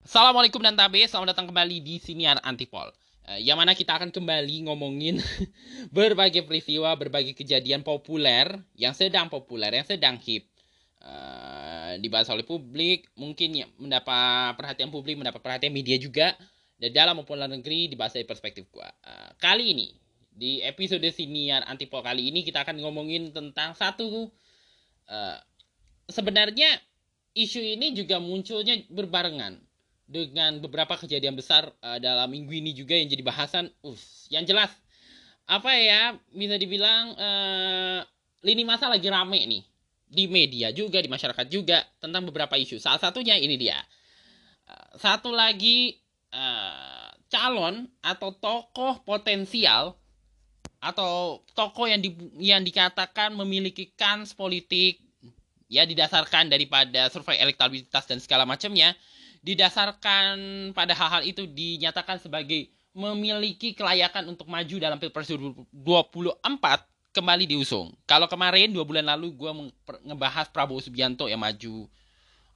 Assalamualaikum dan tabe, selamat datang kembali di Siniar Antipol. Uh, yang mana kita akan kembali ngomongin berbagai peristiwa, berbagai kejadian populer yang sedang populer, yang sedang hip. Uh, dibahas oleh publik, mungkin ya, mendapat perhatian publik, mendapat perhatian media juga. Dan dalam maupun luar negeri dibahas dari perspektif gua. Uh, kali ini, di episode Siniar Antipol kali ini kita akan ngomongin tentang satu uh, sebenarnya isu ini juga munculnya berbarengan dengan beberapa kejadian besar uh, dalam minggu ini juga yang jadi bahasan. Us, yang jelas apa ya bisa dibilang uh, lini masa lagi rame nih di media juga di masyarakat juga tentang beberapa isu. Salah satunya ini dia. Uh, satu lagi uh, calon atau tokoh potensial atau tokoh yang di, yang dikatakan memiliki kans politik ya didasarkan daripada survei elektabilitas dan segala macamnya didasarkan pada hal-hal itu dinyatakan sebagai memiliki kelayakan untuk maju dalam Pilpres 2024 kembali diusung. Kalau kemarin dua bulan lalu gue ngebahas Prabowo Subianto yang maju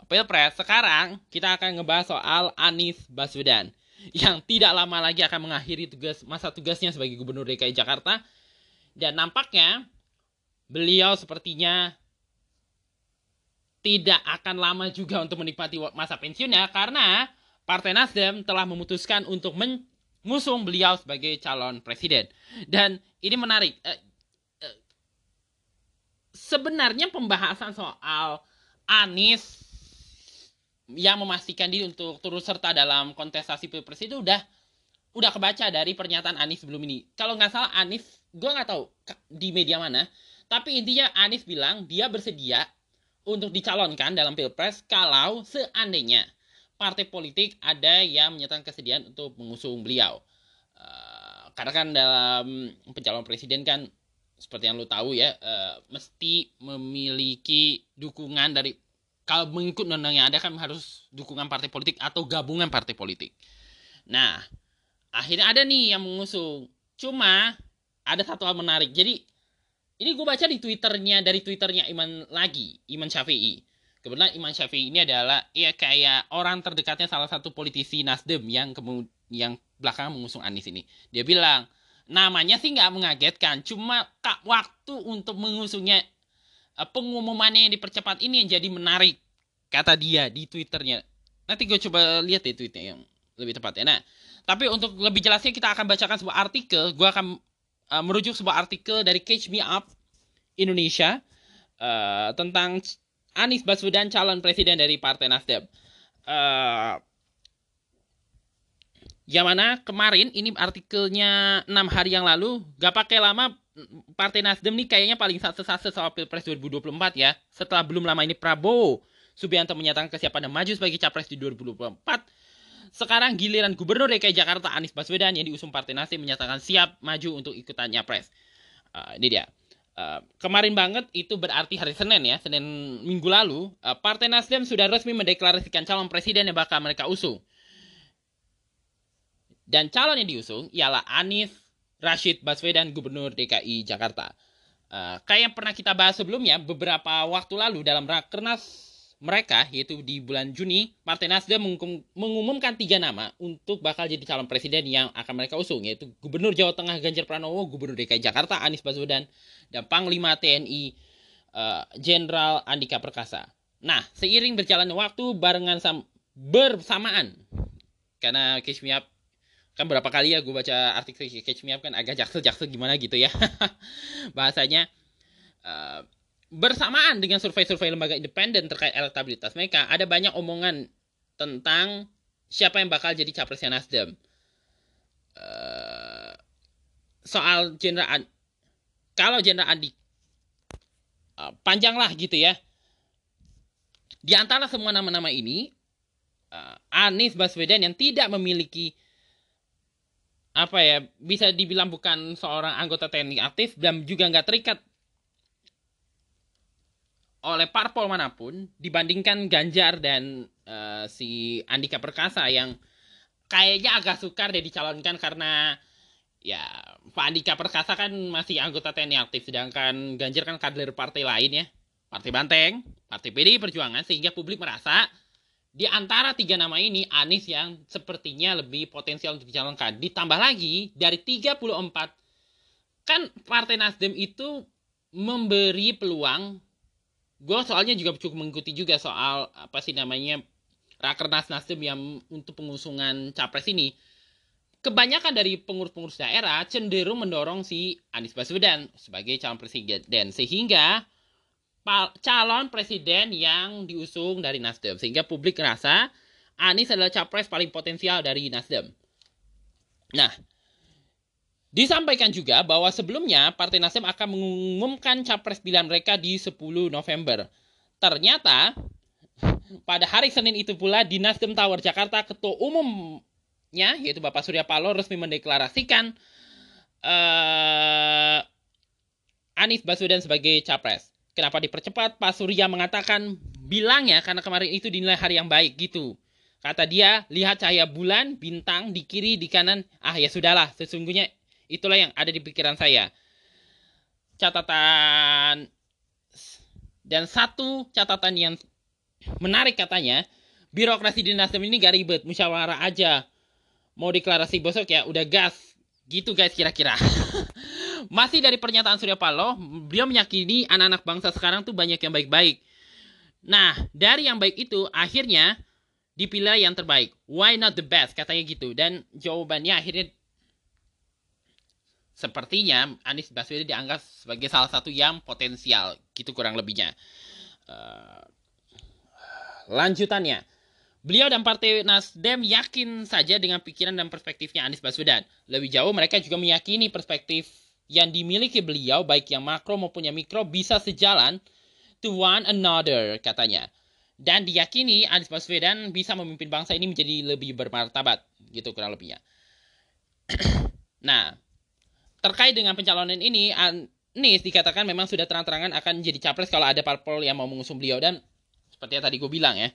Pilpres, sekarang kita akan ngebahas soal Anies Baswedan yang tidak lama lagi akan mengakhiri tugas masa tugasnya sebagai Gubernur DKI Jakarta dan nampaknya beliau sepertinya tidak akan lama juga untuk menikmati masa pensiunnya karena Partai Nasdem telah memutuskan untuk mengusung beliau sebagai calon presiden. Dan ini menarik. Eh, eh, sebenarnya pembahasan soal Anies yang memastikan diri untuk turut serta dalam kontestasi pilpres itu udah udah kebaca dari pernyataan Anies sebelum ini. Kalau nggak salah Anies, gue nggak tahu di media mana, tapi intinya Anies bilang dia bersedia untuk dicalonkan dalam pilpres kalau seandainya partai politik ada yang menyatakan kesediaan untuk mengusung beliau. Uh, karena kan dalam pencalon presiden kan seperti yang lo tahu ya uh, mesti memiliki dukungan dari kalau mengikut undang yang ada kan harus dukungan partai politik atau gabungan partai politik. Nah, akhirnya ada nih yang mengusung. Cuma ada satu hal menarik. Jadi ini gue baca di twitternya dari twitternya Iman lagi Iman Syafi'i kebetulan Iman Syafi'i ini adalah ya kayak orang terdekatnya salah satu politisi Nasdem yang kemudian yang belakangan mengusung Anies ini. Dia bilang namanya sih nggak mengagetkan cuma kak waktu untuk mengusungnya eh, pengumumannya yang dipercepat ini yang jadi menarik kata dia di twitternya. Nanti gue coba lihat deh tweetnya yang lebih tepat ya nah tapi untuk lebih jelasnya kita akan bacakan sebuah artikel. Gue akan uh, merujuk sebuah artikel dari Catch Me Up Indonesia uh, tentang Anies Baswedan calon presiden dari Partai Nasdem. Uh, yang mana kemarin ini artikelnya enam hari yang lalu gak pakai lama Partai Nasdem nih kayaknya paling sase-sase soal Pilpres 2024 ya. Setelah belum lama ini Prabowo Subianto menyatakan kesiapan maju sebagai capres di 2024 sekarang giliran Gubernur DKI Jakarta Anies Baswedan yang diusung Partai Nasdem menyatakan siap maju untuk ikutan nyapres. Uh, ini dia. Uh, kemarin banget itu berarti hari Senin ya, Senin minggu lalu, uh, Partai Nasdem sudah resmi mendeklarasikan calon presiden yang bakal mereka usung. Dan calon yang diusung ialah Anies Rashid Baswedan Gubernur DKI Jakarta. Uh, kayak yang pernah kita bahas sebelumnya, beberapa waktu lalu dalam Rakernas mereka yaitu di bulan Juni Partai Nasdem mengumumkan tiga nama untuk bakal jadi calon presiden yang akan mereka usung yaitu Gubernur Jawa Tengah Ganjar Pranowo, Gubernur DKI Jakarta Anies Baswedan dan Panglima TNI eh, Jenderal uh, Andika Perkasa. Nah, seiring berjalannya waktu barengan sam bersamaan karena Catch Me Up kan berapa kali ya gue baca artikel Catch Me Up kan agak jaksel-jaksel gimana gitu ya bahasanya uh, bersamaan dengan survei-survei lembaga independen terkait elektabilitas mereka, ada banyak omongan tentang siapa yang bakal jadi capresnya Nasdem. Uh, soal Jenderal kalau Jenderal Andi panjang lah gitu ya. Di antara semua nama-nama ini, uh, Anies Baswedan yang tidak memiliki apa ya bisa dibilang bukan seorang anggota TNI aktif dan juga nggak terikat oleh parpol mana pun dibandingkan Ganjar dan uh, si Andika Perkasa yang kayaknya agak sukar deh dicalonkan karena ya Pak Andika Perkasa kan masih anggota TNI aktif sedangkan Ganjar kan kader partai lain ya Partai Banteng, Partai PDI Perjuangan sehingga publik merasa di antara tiga nama ini Anies yang sepertinya lebih potensial untuk dicalonkan. Ditambah lagi dari 34 kan Partai Nasdem itu memberi peluang gue soalnya juga cukup mengikuti juga soal apa sih namanya Rakernas Nasdem yang untuk pengusungan capres ini. Kebanyakan dari pengurus-pengurus daerah cenderung mendorong si Anies Baswedan sebagai calon presiden. Sehingga calon presiden yang diusung dari Nasdem. Sehingga publik merasa Anies adalah capres paling potensial dari Nasdem. Nah, disampaikan juga bahwa sebelumnya Partai Nasdem akan mengumumkan capres pilihan mereka di 10 November. Ternyata pada hari Senin itu pula di Nasdem Tower Jakarta ketua umumnya yaitu Bapak Surya Paloh resmi mendeklarasikan uh, Anies Baswedan sebagai capres. Kenapa dipercepat? Pak Surya mengatakan bilangnya karena kemarin itu dinilai hari yang baik gitu. Kata dia, lihat cahaya bulan, bintang di kiri, di kanan. Ah ya sudahlah, sesungguhnya itulah yang ada di pikiran saya. Catatan dan satu catatan yang menarik katanya, birokrasi di Nasdem ini gak ribet, musyawarah aja. Mau deklarasi besok ya udah gas. Gitu guys kira-kira. Masih dari pernyataan Surya Paloh, beliau meyakini anak-anak bangsa sekarang tuh banyak yang baik-baik. Nah, dari yang baik itu akhirnya dipilih yang terbaik. Why not the best? Katanya gitu. Dan jawabannya akhirnya sepertinya Anies Baswedan dianggap sebagai salah satu yang potensial. Gitu kurang lebihnya. Uh, lanjutannya. Beliau dan Partai Nasdem yakin saja dengan pikiran dan perspektifnya Anies Baswedan. Lebih jauh mereka juga meyakini perspektif yang dimiliki beliau baik yang makro maupun yang mikro bisa sejalan to one another katanya. Dan diyakini Anies Baswedan bisa memimpin bangsa ini menjadi lebih bermartabat gitu kurang lebihnya. nah, terkait dengan pencalonan ini Anies dikatakan memang sudah terang-terangan akan jadi capres kalau ada parpol yang mau mengusung beliau dan seperti yang tadi gue bilang ya.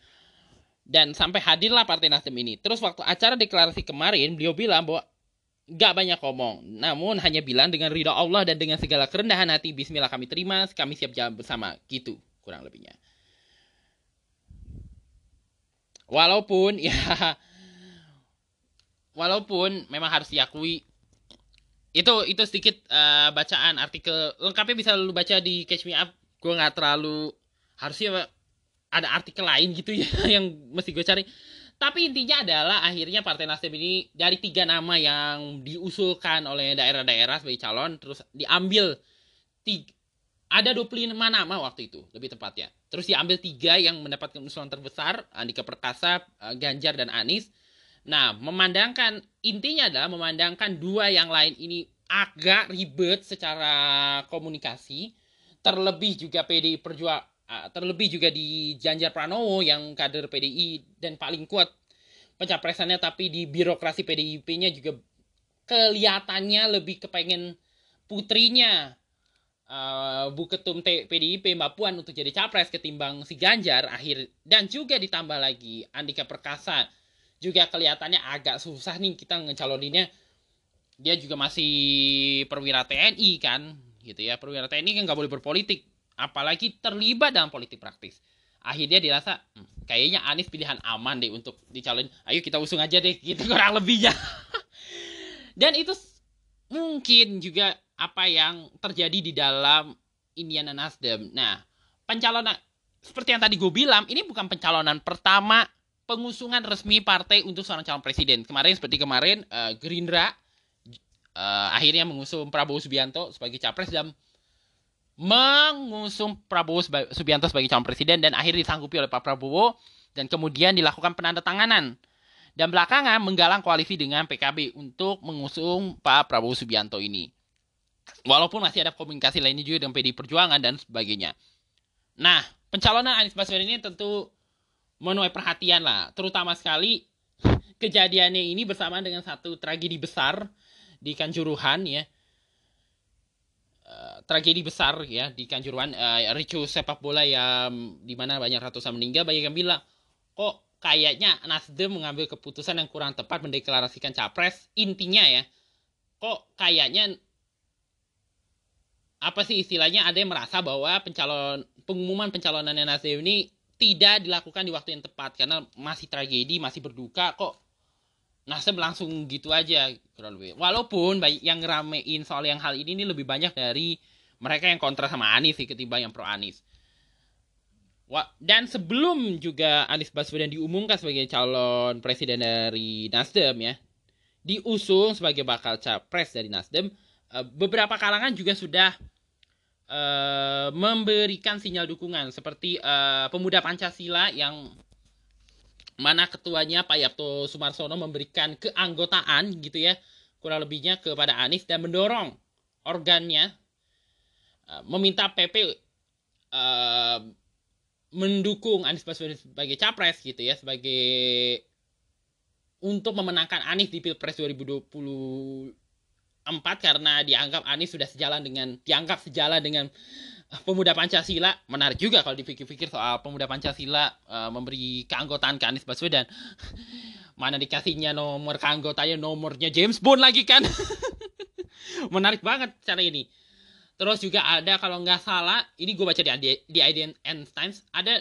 Dan sampai hadirlah Partai Nasdem ini. Terus waktu acara deklarasi kemarin, beliau bilang bahwa gak banyak ngomong, namun hanya bilang dengan ridho Allah dan dengan segala kerendahan hati, Bismillah kami terima, kami siap jalan bersama, gitu kurang lebihnya. Walaupun ya, walaupun memang harus diakui itu itu sedikit uh, bacaan artikel lengkapnya bisa lu baca di Catch Me Up. Gue nggak terlalu harusnya ada artikel lain gitu ya yang mesti gue cari tapi intinya adalah akhirnya Partai Nasdem ini dari tiga nama yang diusulkan oleh daerah-daerah sebagai calon terus diambil tiga, ada 25 nama waktu itu lebih tepatnya. Terus diambil tiga yang mendapatkan usulan terbesar Andika Perkasa, eh, Ganjar dan Anies. Nah, memandangkan intinya adalah memandangkan dua yang lain ini agak ribet secara komunikasi, terlebih juga PDI Perjuangan terlebih juga di Janjar Pranowo yang kader PDI dan paling kuat pencapresannya tapi di birokrasi PDIP-nya juga kelihatannya lebih kepengen putrinya uh, Bu Ketum T PDIP Mbak Puan untuk jadi capres ketimbang si Ganjar akhir dan juga ditambah lagi Andika Perkasa juga kelihatannya agak susah nih kita ngecaloninnya dia juga masih perwira TNI kan gitu ya perwira TNI kan nggak boleh berpolitik apalagi terlibat dalam politik praktis. Akhirnya dirasa hmm, kayaknya Anies pilihan aman deh untuk dicalon. Ayo kita usung aja deh gitu kurang lebihnya. Dan itu mungkin juga apa yang terjadi di dalam Indiana Nasdem. Nah, pencalonan seperti yang tadi gue bilang, ini bukan pencalonan pertama pengusungan resmi partai untuk seorang calon presiden. Kemarin seperti kemarin uh, Gerindra uh, akhirnya mengusung Prabowo Subianto sebagai capres dan mengusung Prabowo Subianto sebagai calon presiden dan akhirnya disanggupi oleh Pak Prabowo dan kemudian dilakukan penandatanganan dan belakangan menggalang koalisi dengan PKB untuk mengusung Pak Prabowo Subianto ini. Walaupun masih ada komunikasi lainnya juga dengan PDI Perjuangan dan sebagainya. Nah, pencalonan Anies Baswedan ini tentu menuai perhatian lah, terutama sekali kejadiannya ini bersamaan dengan satu tragedi besar di Kanjuruhan ya, Eh, tragedi besar ya di Kanjuruhan. Uh, ricu sepak bola yang di mana banyak ratusan meninggal banyak yang bilang kok kayaknya Nasdem mengambil keputusan yang kurang tepat mendeklarasikan capres? Intinya ya kok kayaknya apa sih istilahnya ada yang merasa bahwa pencalon pengumuman pencalonannya Nasdem ini tidak dilakukan di waktu yang tepat karena masih tragedi masih berduka kok Nasdem langsung gitu aja kurang lebih. Walaupun yang ngeramein soal yang hal ini ini lebih banyak dari mereka yang kontra sama Anies sih ketimbang yang pro Anies. Dan sebelum juga Anies Baswedan diumumkan sebagai calon presiden dari Nasdem ya diusung sebagai bakal capres dari Nasdem eh, beberapa kalangan juga sudah uh, memberikan sinyal dukungan seperti uh, pemuda Pancasila yang mana ketuanya Pak Yapto Sumarsono memberikan keanggotaan gitu ya kurang lebihnya kepada Anies dan mendorong organnya uh, meminta PP uh, mendukung Anies Baswedan sebagai capres gitu ya sebagai untuk memenangkan Anies di Pilpres 2024 karena dianggap Anies sudah sejalan dengan dianggap sejalan dengan eh, pemuda Pancasila. Menarik juga kalau dipikir-pikir soal pemuda Pancasila uh, memberi keanggotaan ke Anies Baswedan. Mana dikasihnya nomor keanggotanya nomornya James Bond lagi kan? Menarik banget cara ini. Terus juga ada kalau nggak salah ini gue baca di di IDN Times ada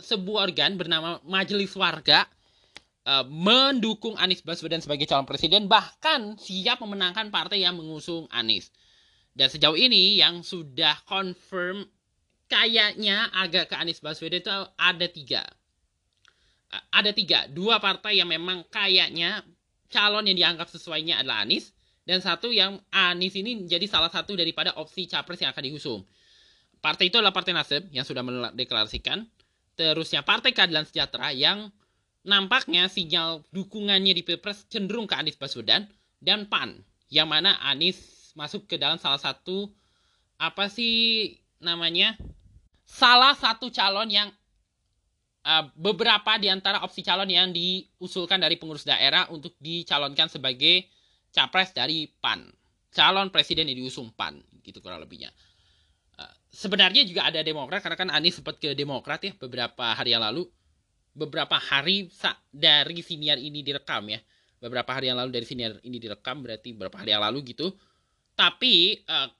sebuah organ bernama Majelis Warga uh, mendukung Anies Baswedan sebagai calon presiden bahkan siap memenangkan partai yang mengusung Anies. Dan sejauh ini yang sudah confirm kayaknya agak ke Anies Baswedan itu ada tiga. Uh, ada tiga, dua partai yang memang kayaknya calon yang dianggap sesuainya adalah Anies dan satu yang Anies ini menjadi salah satu daripada opsi capres yang akan diusung. Partai itu adalah Partai Nasdem yang sudah mendeklarasikan. Terusnya Partai Keadilan Sejahtera yang nampaknya sinyal dukungannya di Pilpres cenderung ke Anies Baswedan dan PAN yang mana Anies masuk ke dalam salah satu apa sih namanya salah satu calon yang uh, beberapa di antara opsi calon yang diusulkan dari pengurus daerah untuk dicalonkan sebagai capres dari PAN. Calon presiden yang diusung PAN gitu kurang lebihnya. Uh, sebenarnya juga ada Demokrat karena kan Anies sempat ke Demokrat ya beberapa hari yang lalu beberapa hari dari siniar ini direkam ya. Beberapa hari yang lalu dari siniar ini direkam berarti beberapa hari yang lalu gitu. Tapi uh,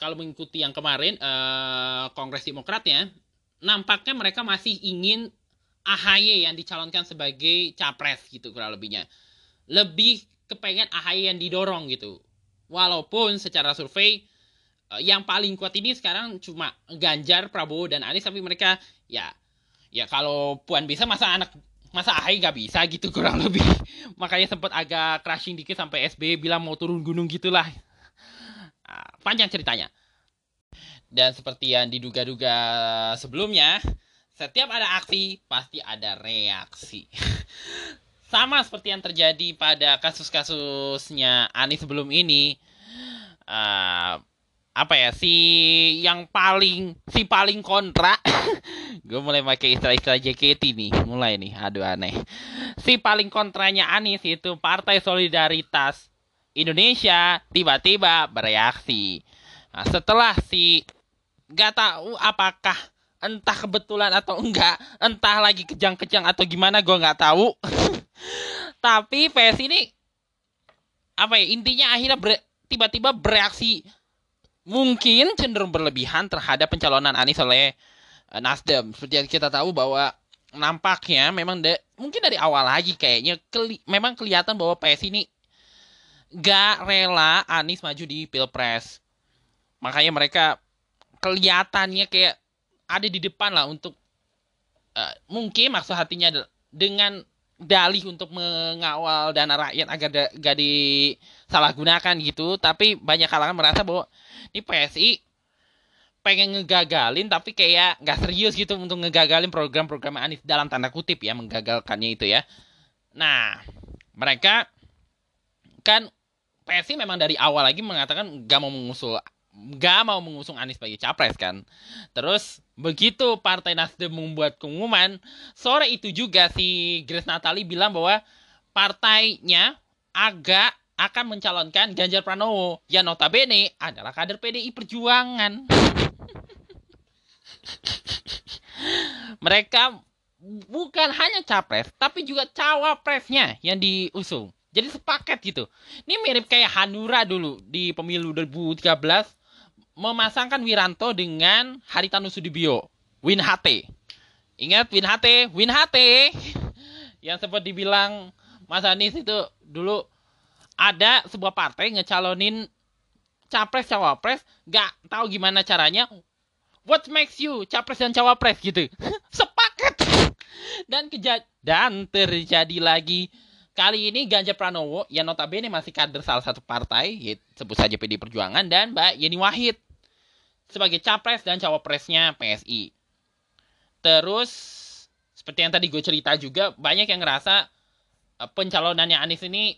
kalau mengikuti yang kemarin uh, Kongres Demokratnya nampaknya mereka masih ingin AHY yang dicalonkan sebagai capres gitu kurang lebihnya. Lebih kepengen AHY yang didorong gitu. Walaupun secara survei uh, yang paling kuat ini sekarang cuma Ganjar Prabowo dan Anies tapi mereka ya ya kalau Puan bisa masa anak masa Ahai nggak bisa gitu kurang lebih. Makanya sempat agak crashing dikit sampai SBY bilang mau turun gunung gitulah. Nah, panjang ceritanya. Dan seperti yang diduga-duga sebelumnya setiap ada aksi pasti ada reaksi. Sama seperti yang terjadi pada kasus-kasusnya Ani sebelum ini. Uh, apa ya si yang paling si paling kontra gue mulai pakai istilah-istilah JKT nih mulai nih aduh aneh. Si paling kontranya Anies itu Partai Solidaritas Indonesia tiba-tiba bereaksi. Nah, setelah si gak tahu apakah entah kebetulan atau enggak entah lagi kejang-kejang atau gimana gue nggak tahu. Tapi PS ini apa ya intinya akhirnya tiba-tiba bereaksi mungkin cenderung berlebihan terhadap pencalonan Anies oleh uh, Nasdem. Seperti yang kita tahu bahwa nampaknya memang de, mungkin dari awal lagi kayaknya keli, memang kelihatan bahwa PS ini gak rela Anies maju di Pilpres. Makanya mereka kelihatannya kayak ada di depan lah untuk uh, mungkin maksud hatinya dengan dalih untuk mengawal dana rakyat agar gak disalahgunakan gitu. Tapi banyak kalangan merasa bahwa ini PSI pengen ngegagalin tapi kayak nggak serius gitu untuk ngegagalin program-program Anies dalam tanda kutip ya menggagalkannya itu ya. Nah mereka kan PSI memang dari awal lagi mengatakan gak mau mengusul gak mau mengusung Anies sebagai capres kan. Terus begitu Partai Nasdem membuat pengumuman, sore itu juga si Grace Natali bilang bahwa partainya agak akan mencalonkan Ganjar Pranowo yang notabene adalah kader PDI Perjuangan. Mereka bukan hanya capres, tapi juga cawapresnya yang diusung. Jadi sepaket gitu. Ini mirip kayak Hanura dulu di pemilu 2013 memasangkan Wiranto dengan Haritanu Sudibyo, Win HT. Ingat Win HT, Win HT yang sempat dibilang Mas Anies itu dulu ada sebuah partai ngecalonin capres cawapres nggak tahu gimana caranya. What makes you capres dan cawapres gitu. Sepaket. Dan dan terjadi lagi. Kali ini Ganjar Pranowo yang notabene masih kader salah satu partai sebut saja PD Perjuangan dan Mbak Yeni Wahid sebagai capres dan cawapresnya PSI terus seperti yang tadi gue cerita juga banyak yang ngerasa eh, pencalonannya Anies ini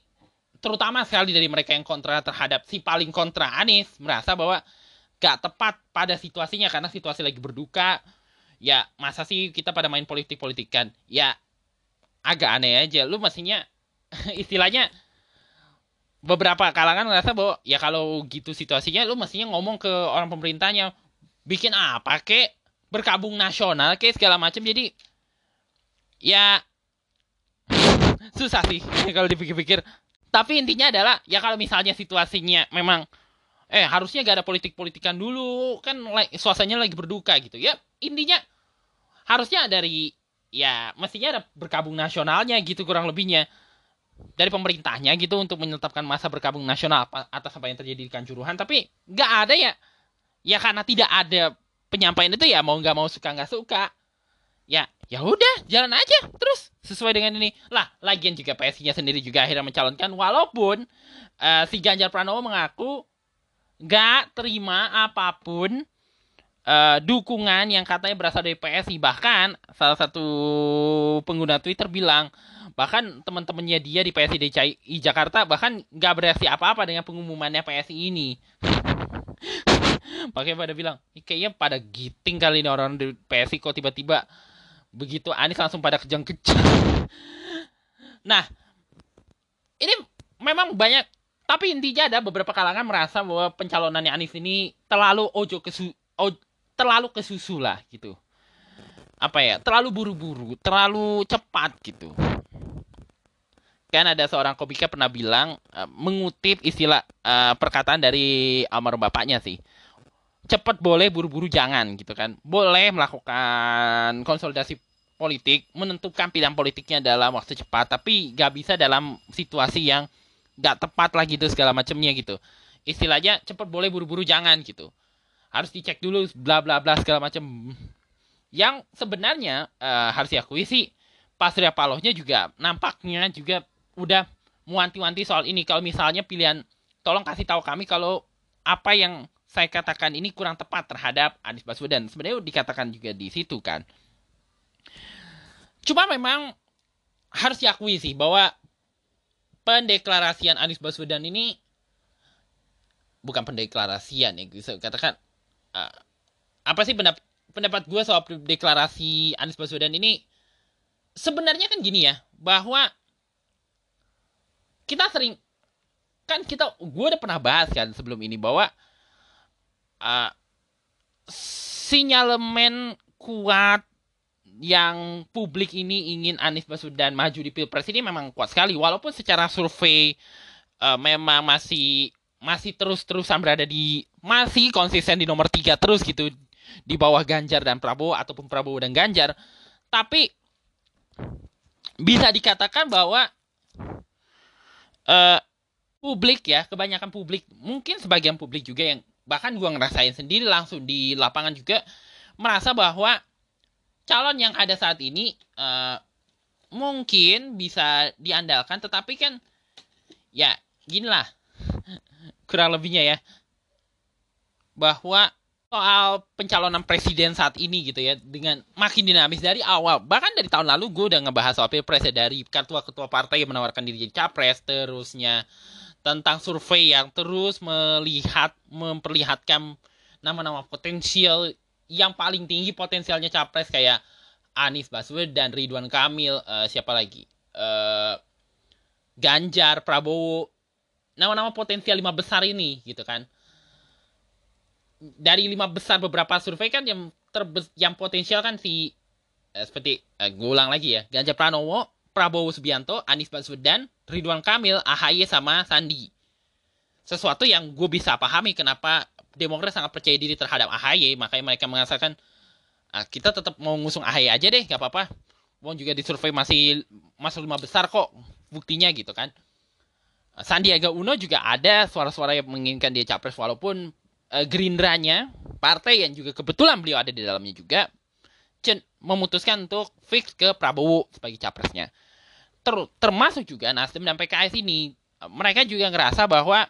terutama sekali dari mereka yang kontra terhadap si paling kontra Anies merasa bahwa gak tepat pada situasinya karena situasi lagi berduka. Ya masa sih kita pada main politik politikan ya agak aneh aja. Lu mestinya istilahnya beberapa kalangan merasa bahwa ya kalau gitu situasinya lu mestinya ngomong ke orang pemerintahnya bikin apa kek? Berkabung nasional kek? segala macam jadi ya susah sih kalau dipikir-pikir. Tapi intinya adalah ya kalau misalnya situasinya memang eh harusnya gak ada politik-politikan dulu kan suasananya lagi berduka gitu. Ya intinya harusnya dari ya mestinya ada berkabung nasionalnya gitu kurang lebihnya dari pemerintahnya gitu untuk menetapkan masa berkabung nasional atas apa yang terjadi di Kanjuruhan. Tapi nggak ada ya. Ya karena tidak ada penyampaian itu ya mau nggak mau suka nggak suka. Ya ya udah jalan aja terus sesuai dengan ini. Lah lagian juga PSI-nya sendiri juga akhirnya mencalonkan walaupun uh, si Ganjar Pranowo mengaku gak terima apa pun uh, dukungan yang katanya berasal dari PSI bahkan salah satu pengguna Twitter bilang bahkan teman-temannya dia di PSI DKI Jakarta bahkan gak bereaksi apa-apa dengan pengumumannya PSI ini pakai pada bilang kayaknya pada giting kali ini orang di PSI kok tiba-tiba begitu Anies langsung pada kejang-kejang. Nah, ini memang banyak tapi intinya ada beberapa kalangan merasa bahwa pencalonannya Anies ini terlalu ojo kesu terlalu kesusu lah gitu. Apa ya? Terlalu buru-buru, terlalu cepat gitu. Kan ada seorang komika pernah bilang uh, mengutip istilah uh, perkataan dari almarhum bapaknya sih. Cepat boleh buru-buru jangan gitu kan. Boleh melakukan konsolidasi politik menentukan pilihan politiknya dalam waktu cepat tapi gak bisa dalam situasi yang gak tepat lagi gitu segala macamnya gitu. Istilahnya cepat boleh buru-buru jangan gitu. Harus dicek dulu bla bla bla segala macam yang sebenarnya uh, harus diakui sih Pak Surya Palohnya juga nampaknya juga udah muanti-wanti soal ini kalau misalnya pilihan tolong kasih tahu kami kalau apa yang saya katakan ini kurang tepat terhadap Anies Baswedan. Sebenarnya dikatakan juga di situ kan. Cuma memang harus diakui sih bahwa pendeklarasian Anies Baswedan ini bukan pendeklarasian ya bisa katakan uh, apa sih pendapat pendapat gue soal deklarasi Anies Baswedan ini sebenarnya kan gini ya bahwa kita sering kan kita gue udah pernah bahas kan sebelum ini bahwa uh, sinyalemen kuat yang publik ini ingin Anies Baswedan maju di Pilpres ini memang kuat sekali. Walaupun secara survei uh, memang masih masih terus-terusan berada di masih konsisten di nomor tiga terus gitu di bawah Ganjar dan Prabowo ataupun Prabowo dan Ganjar. Tapi bisa dikatakan bahwa uh, publik ya kebanyakan publik mungkin sebagian publik juga yang bahkan gue ngerasain sendiri langsung di lapangan juga merasa bahwa calon yang ada saat ini uh, mungkin bisa diandalkan tetapi kan ya gini lah kurang lebihnya ya bahwa soal pencalonan presiden saat ini gitu ya dengan makin dinamis dari awal bahkan dari tahun lalu gue udah ngebahas soal pilpres ya dari ketua-ketua partai yang menawarkan diri jadi capres terusnya tentang survei yang terus melihat memperlihatkan nama-nama potensial yang paling tinggi potensialnya capres kayak Anies Baswedan, Ridwan Kamil, uh, siapa lagi? Uh, Ganjar, Prabowo, nama-nama potensial lima besar ini gitu kan. Dari lima besar beberapa survei kan yang terbes yang potensial kan si uh, seperti uh, gue ulang lagi ya, Ganjar Pranowo, Prabowo Subianto, Anies Baswedan, Ridwan Kamil, AHY sama Sandi. Sesuatu yang gue bisa pahami kenapa Demokrat sangat percaya diri terhadap AHY, makanya mereka mengatakan ah, kita tetap mau ngusung AHY aja deh, nggak apa-apa. Wong juga di survei masih masuk lima besar kok buktinya gitu kan. Sandiaga Uno juga ada suara-suara yang menginginkan dia capres walaupun uh, Gerindranya partai yang juga kebetulan beliau ada di dalamnya juga memutuskan untuk fix ke Prabowo sebagai capresnya. Ter termasuk juga Nasdem dan PKS ini mereka juga ngerasa bahwa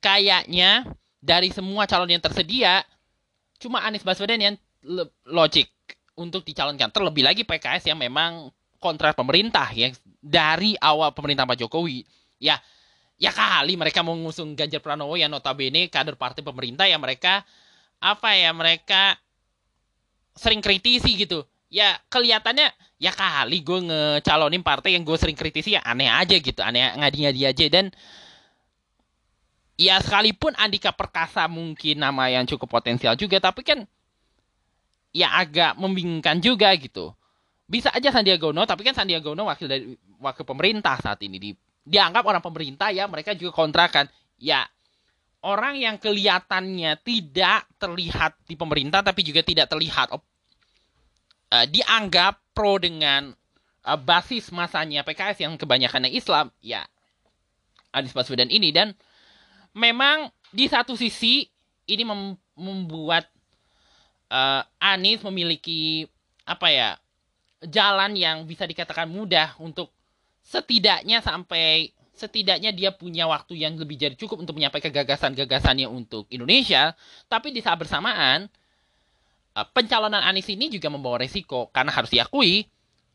kayaknya dari semua calon yang tersedia cuma Anies Baswedan yang logik untuk dicalonkan. Terlebih lagi PKS yang memang kontrak pemerintah yang dari awal pemerintah Pak Jokowi. Ya, ya kali mereka mengusung Ganjar Pranowo yang notabene kader partai pemerintah yang mereka apa ya mereka sering kritisi gitu. Ya kelihatannya ya kali gue ngecalonin partai yang gue sering kritisi ya aneh aja gitu aneh ngadi-ngadi aja. Dan ya sekalipun Andika Perkasa mungkin nama yang cukup potensial juga tapi kan ya agak membingungkan juga gitu. Bisa aja Sandiaga Uno tapi kan Sandiaga Uno wakil dari wakil pemerintah saat ini di dianggap orang pemerintah ya mereka juga kontrakan. Ya orang yang kelihatannya tidak terlihat di pemerintah tapi juga tidak terlihat uh, dianggap pro dengan uh, basis masanya PKS yang kebanyakannya Islam ya Anies Baswedan ini. Dan memang di satu sisi ini mem membuat uh, Anies memiliki apa ya jalan yang bisa dikatakan mudah untuk setidaknya sampai setidaknya dia punya waktu yang lebih jadi cukup untuk menyampaikan gagasan-gagasannya untuk Indonesia, tapi di saat bersamaan eh, pencalonan Anies ini juga membawa resiko. Karena harus diakui,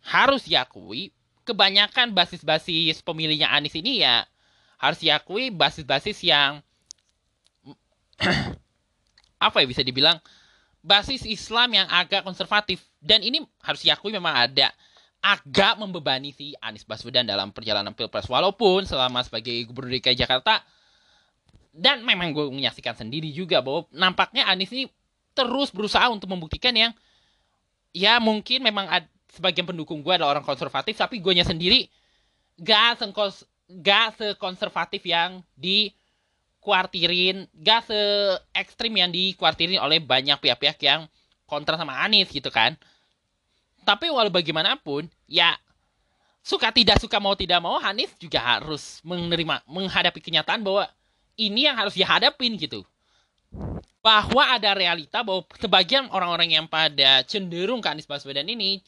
harus diakui kebanyakan basis-basis pemilihnya Anies ini ya harus diakui basis-basis yang apa ya bisa dibilang basis Islam yang agak konservatif. Dan ini harus diakui memang ada agak membebani si Anies Baswedan dalam perjalanan pilpres. Walaupun selama sebagai gubernur DKI Jakarta dan memang gue menyaksikan sendiri juga bahwa nampaknya Anies ini terus berusaha untuk membuktikan yang ya mungkin memang ad, sebagian pendukung gue adalah orang konservatif tapi gue nya sendiri gak sekons gak sekonservatif yang di kuartirin gak se ekstrim yang dikuartirin oleh banyak pihak-pihak yang kontra sama Anies gitu kan tapi walau bagaimanapun, ya suka tidak suka mau tidak mau Hanif juga harus menerima menghadapi kenyataan bahwa ini yang harus dihadapin gitu. Bahwa ada realita bahwa sebagian orang-orang yang pada cenderung ke Anies Baswedan ini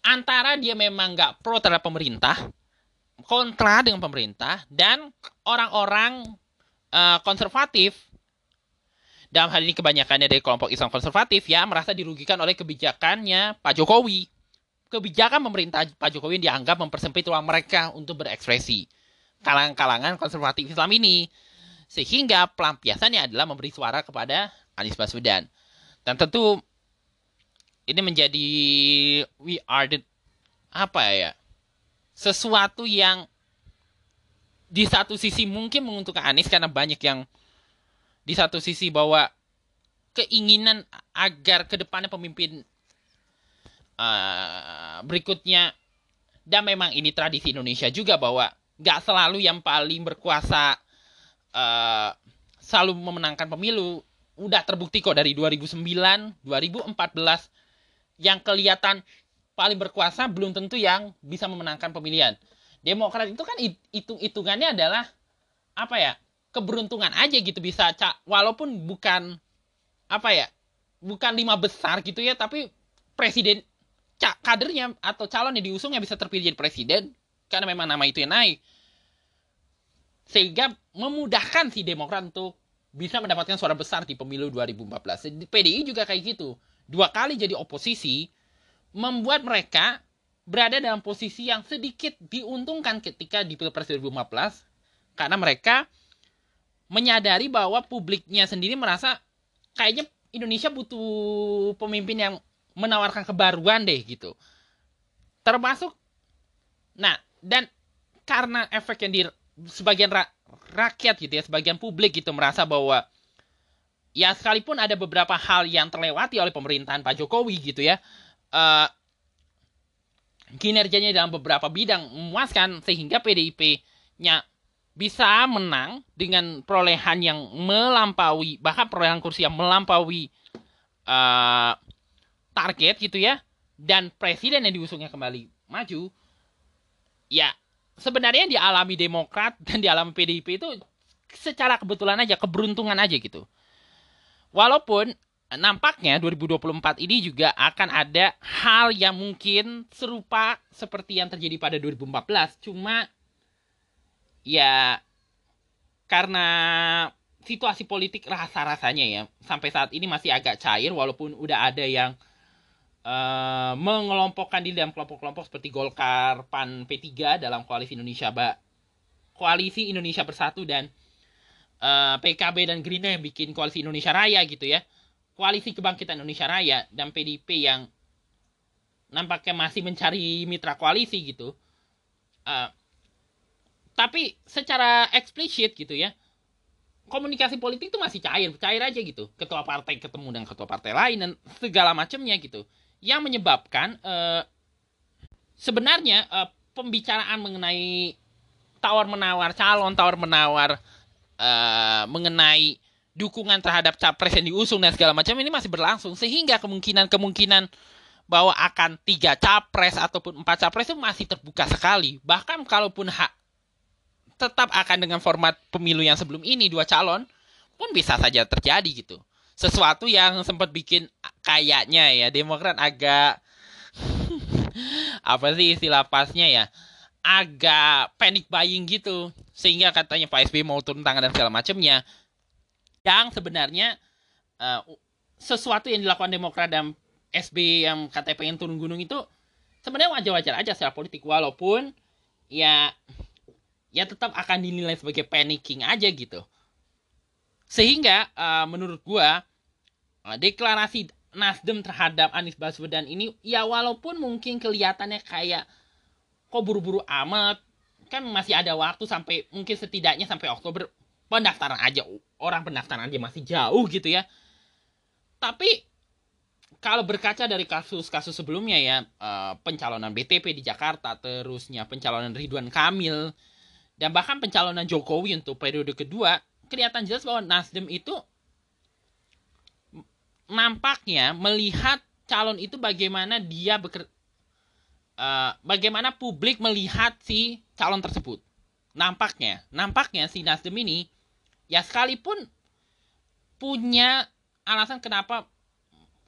antara dia memang nggak pro terhadap pemerintah, kontra dengan pemerintah, dan orang-orang uh, konservatif dalam hal ini kebanyakannya dari kelompok Islam konservatif ya merasa dirugikan oleh kebijakannya Pak Jokowi. Kebijakan pemerintah Pak Jokowi dianggap mempersempit ruang mereka untuk berekspresi. Kalangan-kalangan konservatif Islam ini. Sehingga pelampiasannya adalah memberi suara kepada Anies Baswedan. Dan tentu ini menjadi we are the apa ya sesuatu yang di satu sisi mungkin menguntungkan Anies karena banyak yang di satu sisi bahwa keinginan agar ke depannya pemimpin uh, berikutnya. Dan memang ini tradisi Indonesia juga bahwa nggak selalu yang paling berkuasa uh, selalu memenangkan pemilu. Udah terbukti kok dari 2009 2014 yang kelihatan paling berkuasa belum tentu yang bisa memenangkan pemilihan. Demokrat itu kan hitung hitungannya adalah apa ya keberuntungan aja gitu bisa cak walaupun bukan apa ya bukan lima besar gitu ya tapi presiden cak kadernya atau calon yang diusungnya bisa terpilih jadi presiden. Karena memang nama itu yang naik. Sehingga memudahkan si Demokrat untuk bisa mendapatkan suara besar di pemilu 2014 PDI juga kayak gitu. Dua kali jadi oposisi membuat mereka berada dalam posisi yang sedikit diuntungkan ketika di Pilpres 2015 karena mereka menyadari bahwa publiknya sendiri merasa kayaknya Indonesia butuh pemimpin yang menawarkan kebaruan deh gitu. Termasuk nah dan karena efek yang di sebagian ra, rakyat gitu ya, sebagian publik gitu merasa bahwa ya sekalipun ada beberapa hal yang terlewati oleh pemerintahan Pak Jokowi gitu ya, uh, kinerjanya dalam beberapa bidang memuaskan sehingga PDIP-nya bisa menang dengan perolehan yang melampaui bahkan perolehan kursi yang melampaui uh, target gitu ya dan presiden yang diusungnya kembali maju ya sebenarnya yang dialami Demokrat dan dialami PDIP itu secara kebetulan aja keberuntungan aja gitu. Walaupun nampaknya 2024 ini juga akan ada hal yang mungkin serupa seperti yang terjadi pada 2014 cuma ya karena situasi politik rasa-rasanya ya sampai saat ini masih agak cair walaupun udah ada yang uh, mengelompokkan diri dalam kelompok-kelompok seperti Golkar, PAN, P3 dalam koalisi Indonesia ba koalisi Indonesia Bersatu dan uh, eh, PKB dan Gerindra yang bikin koalisi Indonesia Raya gitu ya. Koalisi Kebangkitan Indonesia Raya dan PDIP yang nampaknya masih mencari mitra koalisi gitu. Uh, tapi secara eksplisit gitu ya komunikasi politik itu masih cair cair aja gitu. Ketua partai ketemu dengan ketua partai lain dan segala macamnya gitu. Yang menyebabkan uh, sebenarnya uh, pembicaraan mengenai tawar menawar calon tawar menawar uh, mengenai dukungan terhadap capres yang diusung dan segala macam ini masih berlangsung. Sehingga kemungkinan kemungkinan bahwa akan tiga capres ataupun empat capres itu masih terbuka sekali. Bahkan kalaupun hak tetap akan dengan format pemilu yang sebelum ini dua calon pun bisa saja terjadi gitu. Sesuatu yang sempat bikin kayaknya ya Demokrat agak apa sih istilah pasnya ya agak panic buying gitu. Sehingga katanya Pak SBY mau turun tangan dan segala macamnya yang sebenarnya uh, sesuatu yang dilakukan Demokrat dan SB yang katanya pengen turun gunung itu sebenarnya wajar-wajar aja secara politik. Walaupun ya ya tetap akan dinilai sebagai panicking aja gitu. Sehingga uh, menurut gua uh, deklarasi Nasdem terhadap Anies Baswedan ini ya walaupun mungkin kelihatannya kayak kok buru-buru amat kan masih ada waktu sampai mungkin setidaknya sampai Oktober pendaftaran aja orang pendaftaran aja masih jauh gitu ya. Tapi kalau berkaca dari kasus-kasus sebelumnya ya uh, pencalonan BTP di Jakarta terusnya pencalonan Ridwan Kamil dan bahkan pencalonan Jokowi untuk periode kedua kelihatan jelas bahwa Nasdem itu nampaknya melihat calon itu bagaimana dia beker, uh, bagaimana publik melihat si calon tersebut. Nampaknya, nampaknya si Nasdem ini ya sekalipun punya alasan kenapa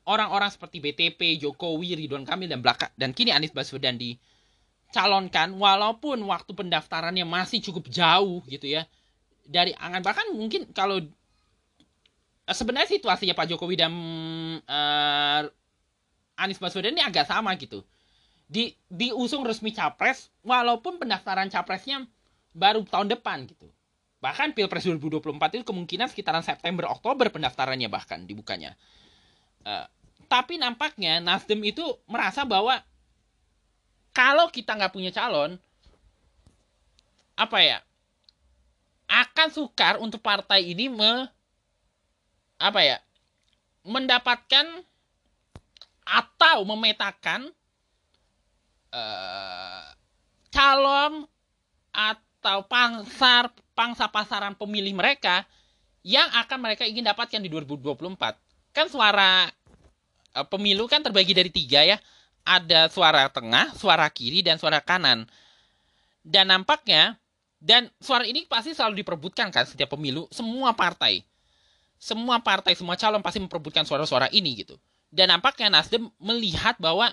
orang-orang seperti BTP, Jokowi, Ridwan Kamil dan belakang dan kini Anies Baswedan di calonkan walaupun waktu pendaftarannya masih cukup jauh gitu ya dari angan. Bahkan mungkin kalau eh, sebenarnya situasinya Pak Jokowi dan uh, Anies Baswedan ini agak sama gitu. Di diusung resmi capres walaupun pendaftaran capresnya baru tahun depan gitu. Bahkan pilpres 2024 itu kemungkinan sekitaran September Oktober pendaftarannya bahkan dibukanya. Uh, tapi nampaknya Nasdem itu merasa bahwa kalau kita nggak punya calon apa ya akan sukar untuk partai ini me apa ya mendapatkan atau memetakan uh, calon atau pangsar pangsa pasaran pemilih mereka yang akan mereka ingin dapatkan di 2024 kan suara uh, pemilu kan terbagi dari tiga ya ada suara tengah, suara kiri, dan suara kanan. Dan nampaknya, dan suara ini pasti selalu diperbutkan kan setiap pemilu, semua partai. Semua partai, semua calon pasti memperbutkan suara-suara ini gitu. Dan nampaknya Nasdem melihat bahwa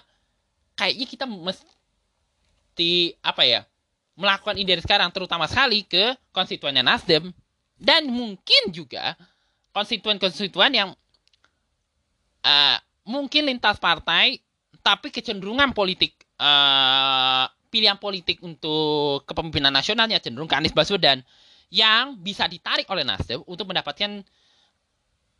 kayaknya kita mesti, apa ya, melakukan ini dari sekarang, terutama sekali ke konstituennya Nasdem. Dan mungkin juga konstituen-konstituen yang uh, mungkin lintas partai tapi kecenderungan politik uh, pilihan politik untuk kepemimpinan nasionalnya cenderung ke Anies Baswedan yang bisa ditarik oleh Nasdem untuk mendapatkan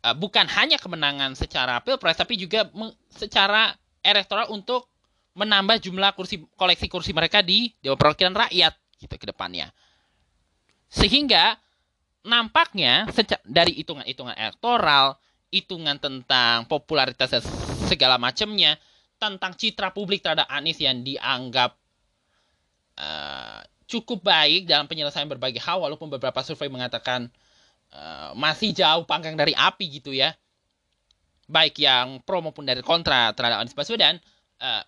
uh, bukan hanya kemenangan secara pilpres tapi juga secara elektoral untuk menambah jumlah kursi koleksi kursi mereka di Dewan Perwakilan Rakyat gitu ke depannya. Sehingga nampaknya dari hitungan-hitungan elektoral, hitungan tentang popularitas segala macamnya, tentang citra publik terhadap Anies yang dianggap uh, cukup baik dalam penyelesaian berbagai hal walaupun beberapa survei mengatakan uh, masih jauh panggang dari api gitu ya. Baik yang pro maupun dari kontra terhadap Anies Baswedan. Uh,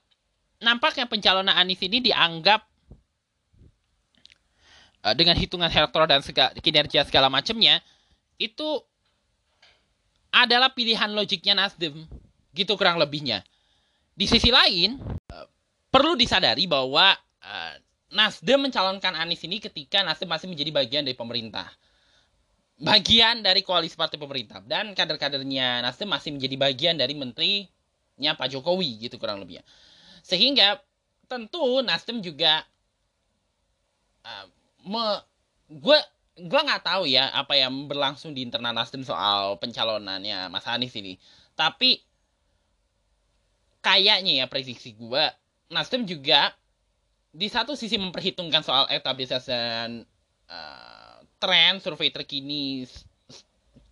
nampaknya pencalonan Anies ini dianggap uh, dengan hitungan elektoral dan segala, kinerja segala macamnya itu adalah pilihan logiknya Nasdem gitu kurang lebihnya di sisi lain uh, perlu disadari bahwa uh, Nasdem mencalonkan Anies ini ketika Nasdem masih menjadi bagian dari pemerintah. Bagian dari koalisi partai pemerintah. Dan kader-kadernya Nasdem masih menjadi bagian dari menterinya Pak Jokowi gitu kurang lebihnya. Sehingga tentu Nasdem juga uh, me, gue gue nggak tahu ya apa yang berlangsung di internal Nasdem soal pencalonannya Mas Anies ini. Tapi kayaknya ya prediksi gue Nasdem juga di satu sisi memperhitungkan soal establishment uh, tren survei terkini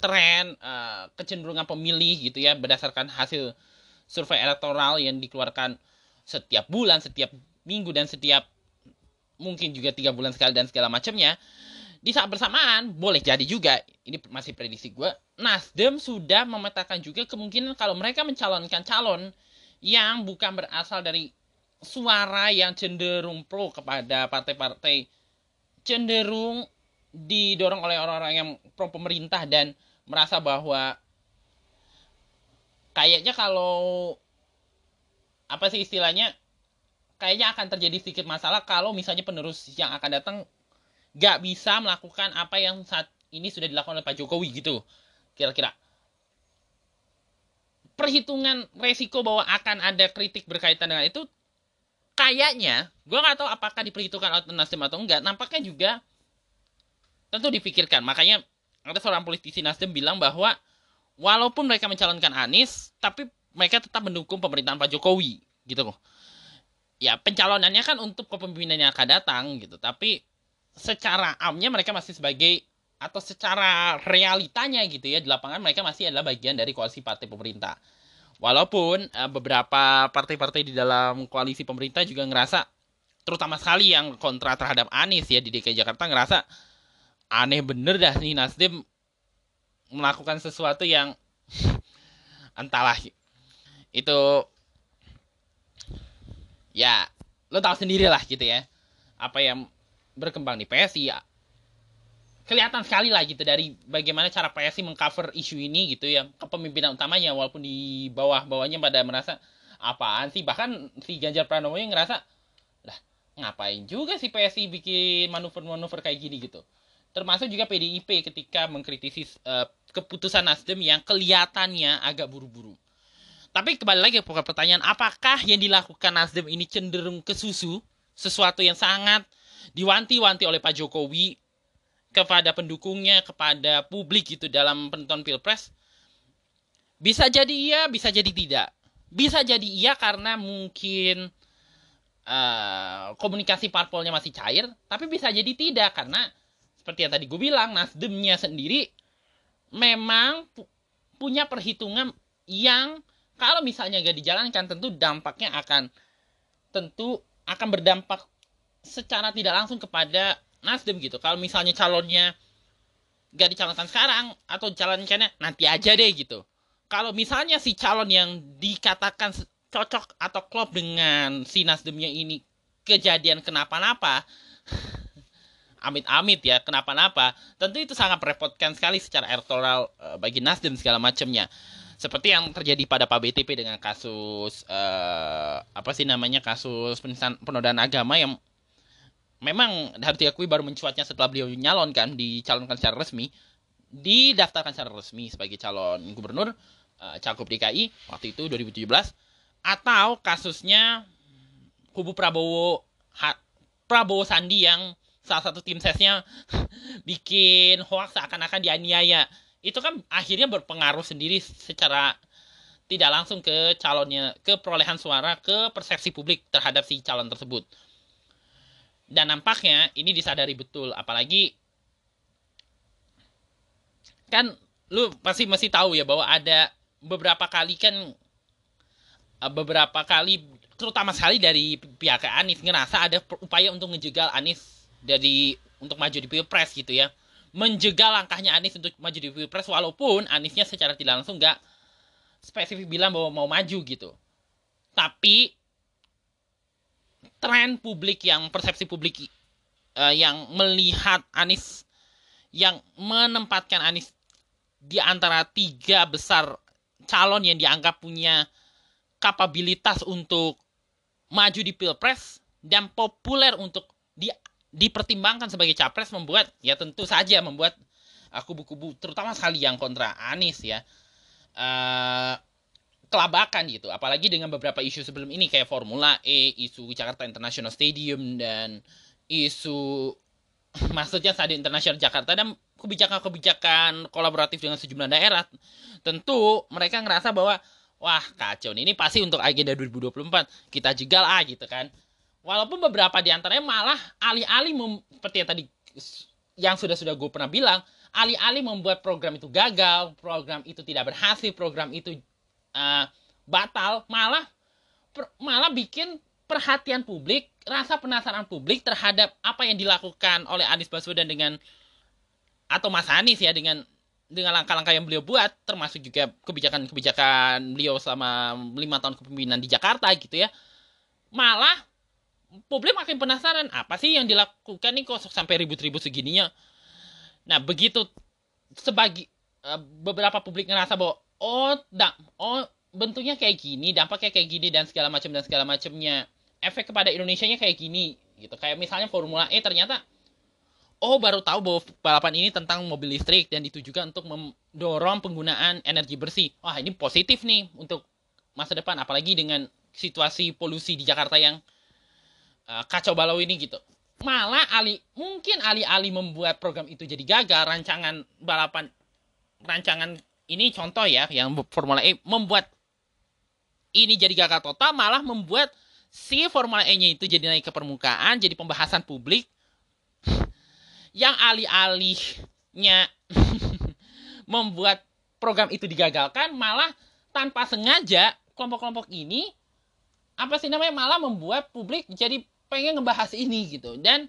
tren uh, kecenderungan pemilih gitu ya berdasarkan hasil survei elektoral yang dikeluarkan setiap bulan setiap minggu dan setiap mungkin juga tiga bulan sekali dan segala macamnya. Di saat bersamaan boleh jadi juga ini masih prediksi gue Nasdem sudah memetakan juga kemungkinan kalau mereka mencalonkan calon yang bukan berasal dari suara yang cenderung pro kepada partai-partai cenderung didorong oleh orang-orang yang pro pemerintah dan merasa bahwa kayaknya kalau apa sih istilahnya kayaknya akan terjadi sedikit masalah kalau misalnya penerus yang akan datang gak bisa melakukan apa yang saat ini sudah dilakukan oleh Pak Jokowi gitu kira-kira perhitungan resiko bahwa akan ada kritik berkaitan dengan itu kayaknya gue nggak tahu apakah diperhitungkan oleh Nasdem atau enggak nampaknya juga tentu dipikirkan. Makanya ada seorang politisi Nasdem bilang bahwa walaupun mereka mencalonkan Anies tapi mereka tetap mendukung pemerintahan Pak Jokowi gitu loh. Ya pencalonannya kan untuk kepemimpinan yang akan datang gitu. Tapi secara amnya mereka masih sebagai atau secara realitanya gitu ya di lapangan mereka masih adalah bagian dari koalisi partai pemerintah. Walaupun uh, beberapa partai-partai di dalam koalisi pemerintah juga ngerasa terutama sekali yang kontra terhadap Anies ya di DKI Jakarta ngerasa aneh bener dah nih Nasdem melakukan sesuatu yang entahlah. Itu ya lo tahu sendiri lah gitu ya apa yang berkembang di PSI kelihatan sekali lah gitu dari bagaimana cara PSI mengcover isu ini gitu ya. Kepemimpinan utamanya walaupun di bawah-bawahnya pada merasa apaan sih? Bahkan si Ganjar Pranowo yang ngerasa lah ngapain juga si PSI bikin manuver-manuver kayak gini? Gitu. Termasuk juga PDIP ketika mengkritisi uh, keputusan Nasdem yang kelihatannya agak buru-buru. Tapi kembali lagi ke pertanyaan apakah yang dilakukan Nasdem ini cenderung ke susu? Sesuatu yang sangat diwanti-wanti oleh Pak Jokowi kepada pendukungnya, kepada publik gitu dalam penonton pilpres, bisa jadi iya, bisa jadi tidak. Bisa jadi iya karena mungkin uh, komunikasi parpolnya masih cair, tapi bisa jadi tidak karena seperti yang tadi gue bilang, Nasdemnya sendiri memang pu punya perhitungan yang kalau misalnya gak dijalankan tentu dampaknya akan tentu akan berdampak secara tidak langsung kepada Nasdem gitu. Kalau misalnya calonnya gak dicalonkan sekarang atau calonkannya nanti aja deh gitu. Kalau misalnya si calon yang dikatakan cocok atau klop dengan si Nasdemnya ini kejadian kenapa-napa, amit-amit ya kenapa-napa, tentu itu sangat merepotkan sekali secara elektoral uh, bagi Nasdem segala macamnya. Seperti yang terjadi pada Pak BTP dengan kasus uh, apa sih namanya kasus penodaan agama yang memang harus diakui baru mencuatnya setelah beliau nyalon kan dicalonkan secara resmi didaftarkan secara resmi sebagai calon gubernur uh, cakup DKI waktu itu 2017 atau kasusnya kubu Prabowo ha, Prabowo Sandi yang salah satu tim sesnya bikin hoax seakan-akan dianiaya. Itu kan akhirnya berpengaruh sendiri secara tidak langsung ke calonnya ke perolehan suara ke persepsi publik terhadap si calon tersebut dan nampaknya ini disadari betul apalagi kan lu pasti masih tahu ya bahwa ada beberapa kali kan eh, beberapa kali terutama sekali dari pihak Anies ngerasa ada upaya untuk ngejegal Anies dari untuk maju di pilpres gitu ya. Menjegal langkahnya Anies untuk maju di pilpres walaupun Aniesnya secara tidak langsung nggak spesifik bilang bahwa mau maju gitu. Tapi tren publik yang persepsi publik uh, yang melihat Anies yang menempatkan Anies di antara tiga besar calon yang dianggap punya kapabilitas untuk maju di pilpres dan populer untuk di dipertimbangkan sebagai capres membuat ya tentu saja membuat kubu-kubu terutama sekali yang kontra Anies ya uh, kelabakan gitu. Apalagi dengan beberapa isu sebelum ini kayak Formula E isu Jakarta International Stadium dan isu maksudnya Stadion Internasional Jakarta dan kebijakan-kebijakan kolaboratif dengan sejumlah daerah. Tentu mereka ngerasa bahwa wah kacau nih ini pasti untuk agenda 2024 kita jegal ah gitu kan. Walaupun beberapa di antaranya malah alih-alih seperti yang tadi yang sudah-sudah gue pernah bilang alih-alih membuat program itu gagal program itu tidak berhasil program itu uh, batal malah per, malah bikin perhatian publik rasa penasaran publik terhadap apa yang dilakukan oleh Anies Baswedan dengan atau Mas Anies ya dengan dengan langkah-langkah yang beliau buat termasuk juga kebijakan-kebijakan beliau selama lima tahun kepemimpinan di Jakarta gitu ya malah publik makin penasaran apa sih yang dilakukan nih kok sampai ribut-ribut segininya. Nah begitu sebagi uh, beberapa publik ngerasa bahwa oh dak oh bentuknya kayak gini dampaknya kayak gini dan segala macam dan segala macamnya. Efek kepada Indonesia nya kayak gini gitu. Kayak misalnya Formula E ternyata oh baru tahu bahwa balapan ini tentang mobil listrik dan ditujukan untuk mendorong penggunaan energi bersih. Wah ini positif nih untuk masa depan apalagi dengan situasi polusi di Jakarta yang uh, kacau balau ini gitu. Malah Ali mungkin alih-alih membuat program itu jadi gagal rancangan balapan rancangan ini contoh ya yang Formula E membuat ini jadi gagal total malah membuat si Formula E-nya itu jadi naik ke permukaan jadi pembahasan publik. Yang alih-alihnya membuat program itu digagalkan malah tanpa sengaja kelompok-kelompok ini apa sih namanya malah membuat publik jadi pengen ngebahas ini gitu. Dan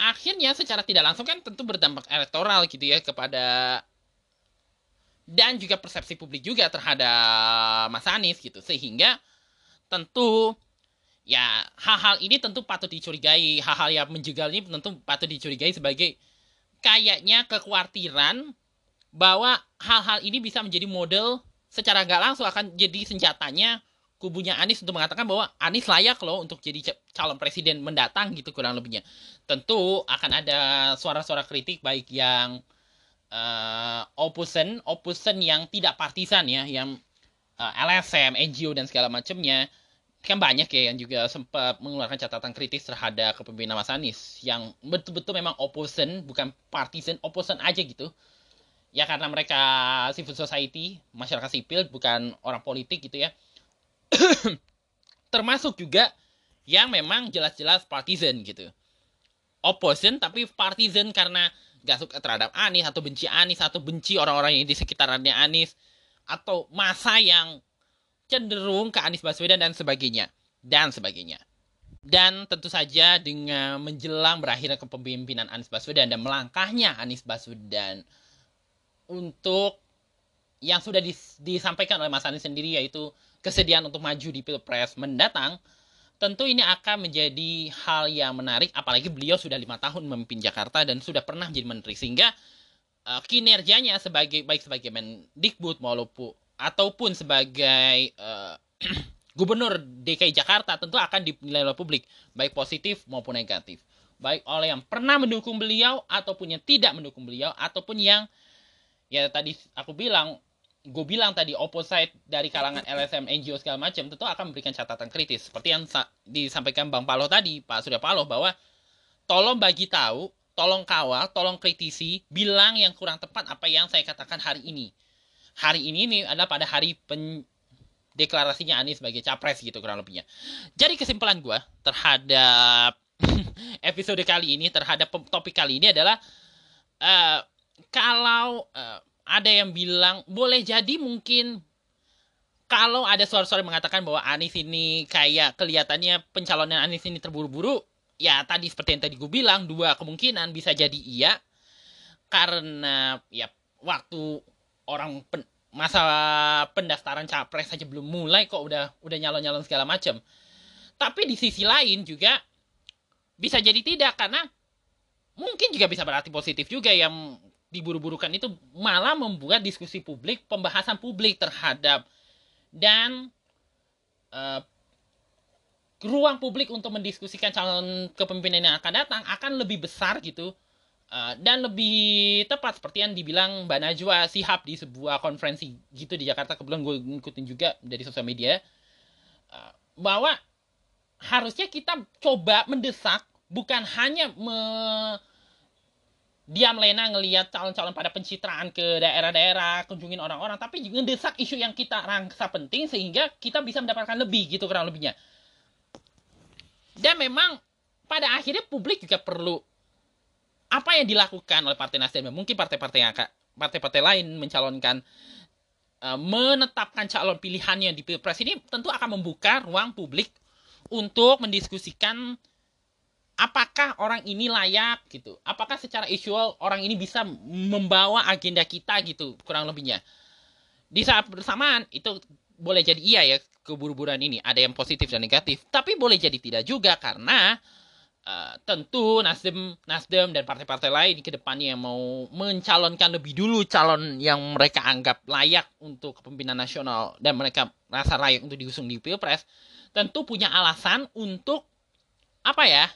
akhirnya secara tidak langsung kan tentu berdampak elektoral gitu ya kepada dan juga persepsi publik juga terhadap Mas Anies gitu sehingga tentu ya hal-hal ini tentu patut dicurigai hal-hal yang menjegal ini tentu patut dicurigai sebagai kayaknya kekhawatiran bahwa hal-hal ini bisa menjadi model secara nggak langsung akan jadi senjatanya kubunya Anies untuk mengatakan bahwa Anies layak loh untuk jadi calon presiden mendatang gitu kurang lebihnya. Tentu akan ada suara-suara kritik baik yang uh, opposition, opposition yang tidak partisan ya, yang uh, eh, LSM, NGO dan segala macamnya kan banyak ya yang juga sempat mengeluarkan catatan kritis terhadap kepemimpinan Mas Anies yang betul-betul memang opposition bukan partisan opposition aja gitu. Ya karena mereka civil society masyarakat sipil bukan orang politik gitu ya. Termasuk juga yang memang jelas-jelas partisan gitu. Opposition tapi partisan karena gak suka terhadap Anies atau benci Anies atau benci orang-orang yang di sekitarannya Anies atau masa yang cenderung ke Anies Baswedan dan sebagainya dan sebagainya. Dan tentu saja dengan menjelang berakhirnya kepemimpinan Anies Baswedan dan melangkahnya Anies Baswedan untuk yang sudah dis disampaikan oleh Mas Anies sendiri yaitu kesediaan untuk maju di pilpres mendatang, tentu ini akan menjadi hal yang menarik. Apalagi beliau sudah lima tahun memimpin Jakarta dan sudah pernah menjadi menteri, sehingga uh, kinerjanya sebagai baik sebagai Mendikbud maupun ataupun sebagai uh, gubernur DKI Jakarta tentu akan dinilai oleh publik baik positif maupun negatif baik oleh yang pernah mendukung beliau ataupun yang tidak mendukung beliau ataupun yang ya tadi aku bilang gue bilang tadi opposite dari kalangan LSM NGO segala macam tentu akan memberikan catatan kritis. Seperti yang disampaikan Bang Paloh tadi Pak Surya Paloh bahwa tolong bagi tahu tolong kawal tolong kritisi bilang yang kurang tepat apa yang saya katakan hari ini. Hari ini ini adalah pada hari pen deklarasinya Anies sebagai capres gitu kurang lebihnya. Jadi kesimpulan gue terhadap episode kali ini terhadap topik kali ini adalah uh, kalau uh, ada yang bilang boleh jadi mungkin kalau ada suara-suara mengatakan bahwa Anies ini kayak kelihatannya pencalonan Anies ini terburu-buru, ya tadi seperti yang tadi gue bilang dua kemungkinan bisa jadi iya. Karena ya waktu orang pen, masa pendaftaran capres saja belum mulai kok udah udah nyalon-nyalon segala macam tapi di sisi lain juga bisa jadi tidak karena mungkin juga bisa berarti positif juga yang diburu-burukan itu malah membuat diskusi publik, pembahasan publik terhadap dan uh, ruang publik untuk mendiskusikan calon kepemimpinan yang akan datang akan lebih besar gitu uh, dan lebih tepat seperti yang dibilang Mbak Najwa Sihab di sebuah konferensi gitu di Jakarta kebetulan gue ngikutin juga dari sosial media uh, bahwa harusnya kita coba mendesak bukan hanya me diam lena ngelihat calon-calon pada pencitraan ke daerah-daerah, kunjungin orang-orang, tapi juga mendesak isu yang kita rangsa penting sehingga kita bisa mendapatkan lebih gitu kurang lebihnya. Dan memang pada akhirnya publik juga perlu apa yang dilakukan oleh Partai Nasdem, mungkin partai-partai yang partai-partai lain mencalonkan uh, menetapkan calon pilihannya di Pilpres ini tentu akan membuka ruang publik untuk mendiskusikan apakah orang ini layak gitu? Apakah secara visual orang ini bisa membawa agenda kita gitu kurang lebihnya? Di saat bersamaan itu boleh jadi iya ya keburu-buruan ini. Ada yang positif dan negatif. Tapi boleh jadi tidak juga karena uh, tentu Nasdem Nasdem dan partai-partai lain ke depannya yang mau mencalonkan lebih dulu calon yang mereka anggap layak untuk kepemimpinan nasional dan mereka rasa layak untuk diusung di Pilpres tentu punya alasan untuk apa ya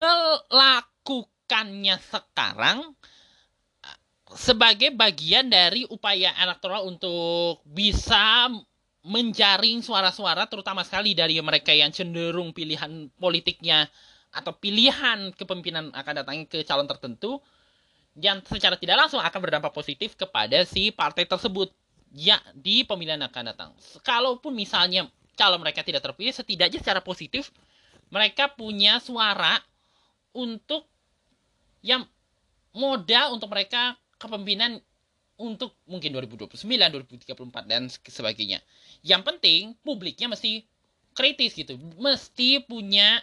melakukannya sekarang sebagai bagian dari upaya elektoral untuk bisa menjaring suara-suara terutama sekali dari mereka yang cenderung pilihan politiknya atau pilihan kepemimpinan akan datang ke calon tertentu yang secara tidak langsung akan berdampak positif kepada si partai tersebut ya di pemilihan akan datang. Kalaupun misalnya kalau mereka tidak terpilih setidaknya secara positif mereka punya suara untuk yang modal untuk mereka kepemimpinan untuk mungkin 2029, 2034 dan sebagainya. Yang penting publiknya mesti kritis gitu, mesti punya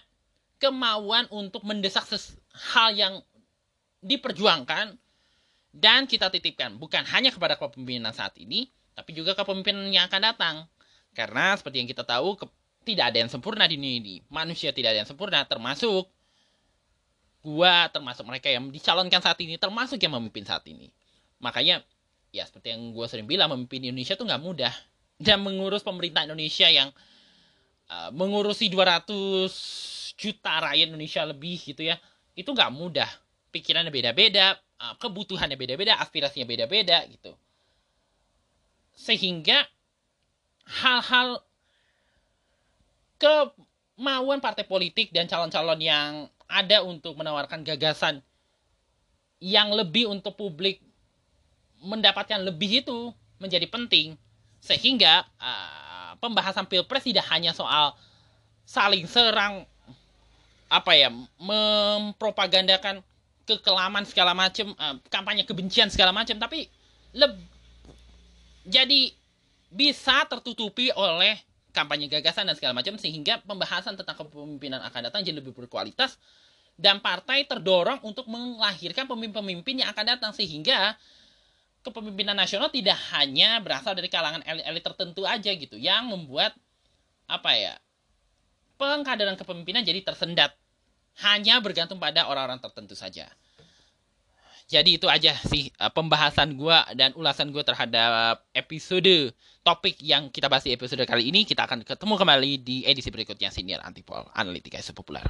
kemauan untuk mendesak hal yang diperjuangkan dan kita titipkan bukan hanya kepada kepemimpinan saat ini, tapi juga kepemimpinan yang akan datang. Karena seperti yang kita tahu, tidak ada yang sempurna di ini. Manusia tidak ada yang sempurna, termasuk gua, termasuk mereka yang dicalonkan saat ini, termasuk yang memimpin saat ini. Makanya, ya seperti yang gua sering bilang, memimpin Indonesia tuh nggak mudah. Dan mengurus pemerintah Indonesia yang uh, mengurusi 200 juta rakyat Indonesia lebih gitu ya, itu nggak mudah. Pikirannya beda-beda, uh, kebutuhannya beda-beda, aspirasinya beda-beda gitu. Sehingga hal-hal kemauan partai politik dan calon-calon yang ada untuk menawarkan gagasan yang lebih untuk publik mendapatkan lebih itu menjadi penting. Sehingga uh, pembahasan pilpres tidak hanya soal saling serang apa ya mempropagandakan kekelaman segala macam uh, kampanye kebencian segala macam tapi leb jadi bisa tertutupi oleh kampanye gagasan dan segala macam sehingga pembahasan tentang kepemimpinan akan datang jadi lebih berkualitas dan partai terdorong untuk melahirkan pemimpin-pemimpin yang akan datang sehingga kepemimpinan nasional tidak hanya berasal dari kalangan elit-elit tertentu aja gitu yang membuat apa ya pengkaderan kepemimpinan jadi tersendat hanya bergantung pada orang-orang tertentu saja. Jadi itu aja sih uh, pembahasan gue dan ulasan gue terhadap episode topik yang kita bahas di episode kali ini. Kita akan ketemu kembali di edisi berikutnya Senior Antipol Analitika Populer.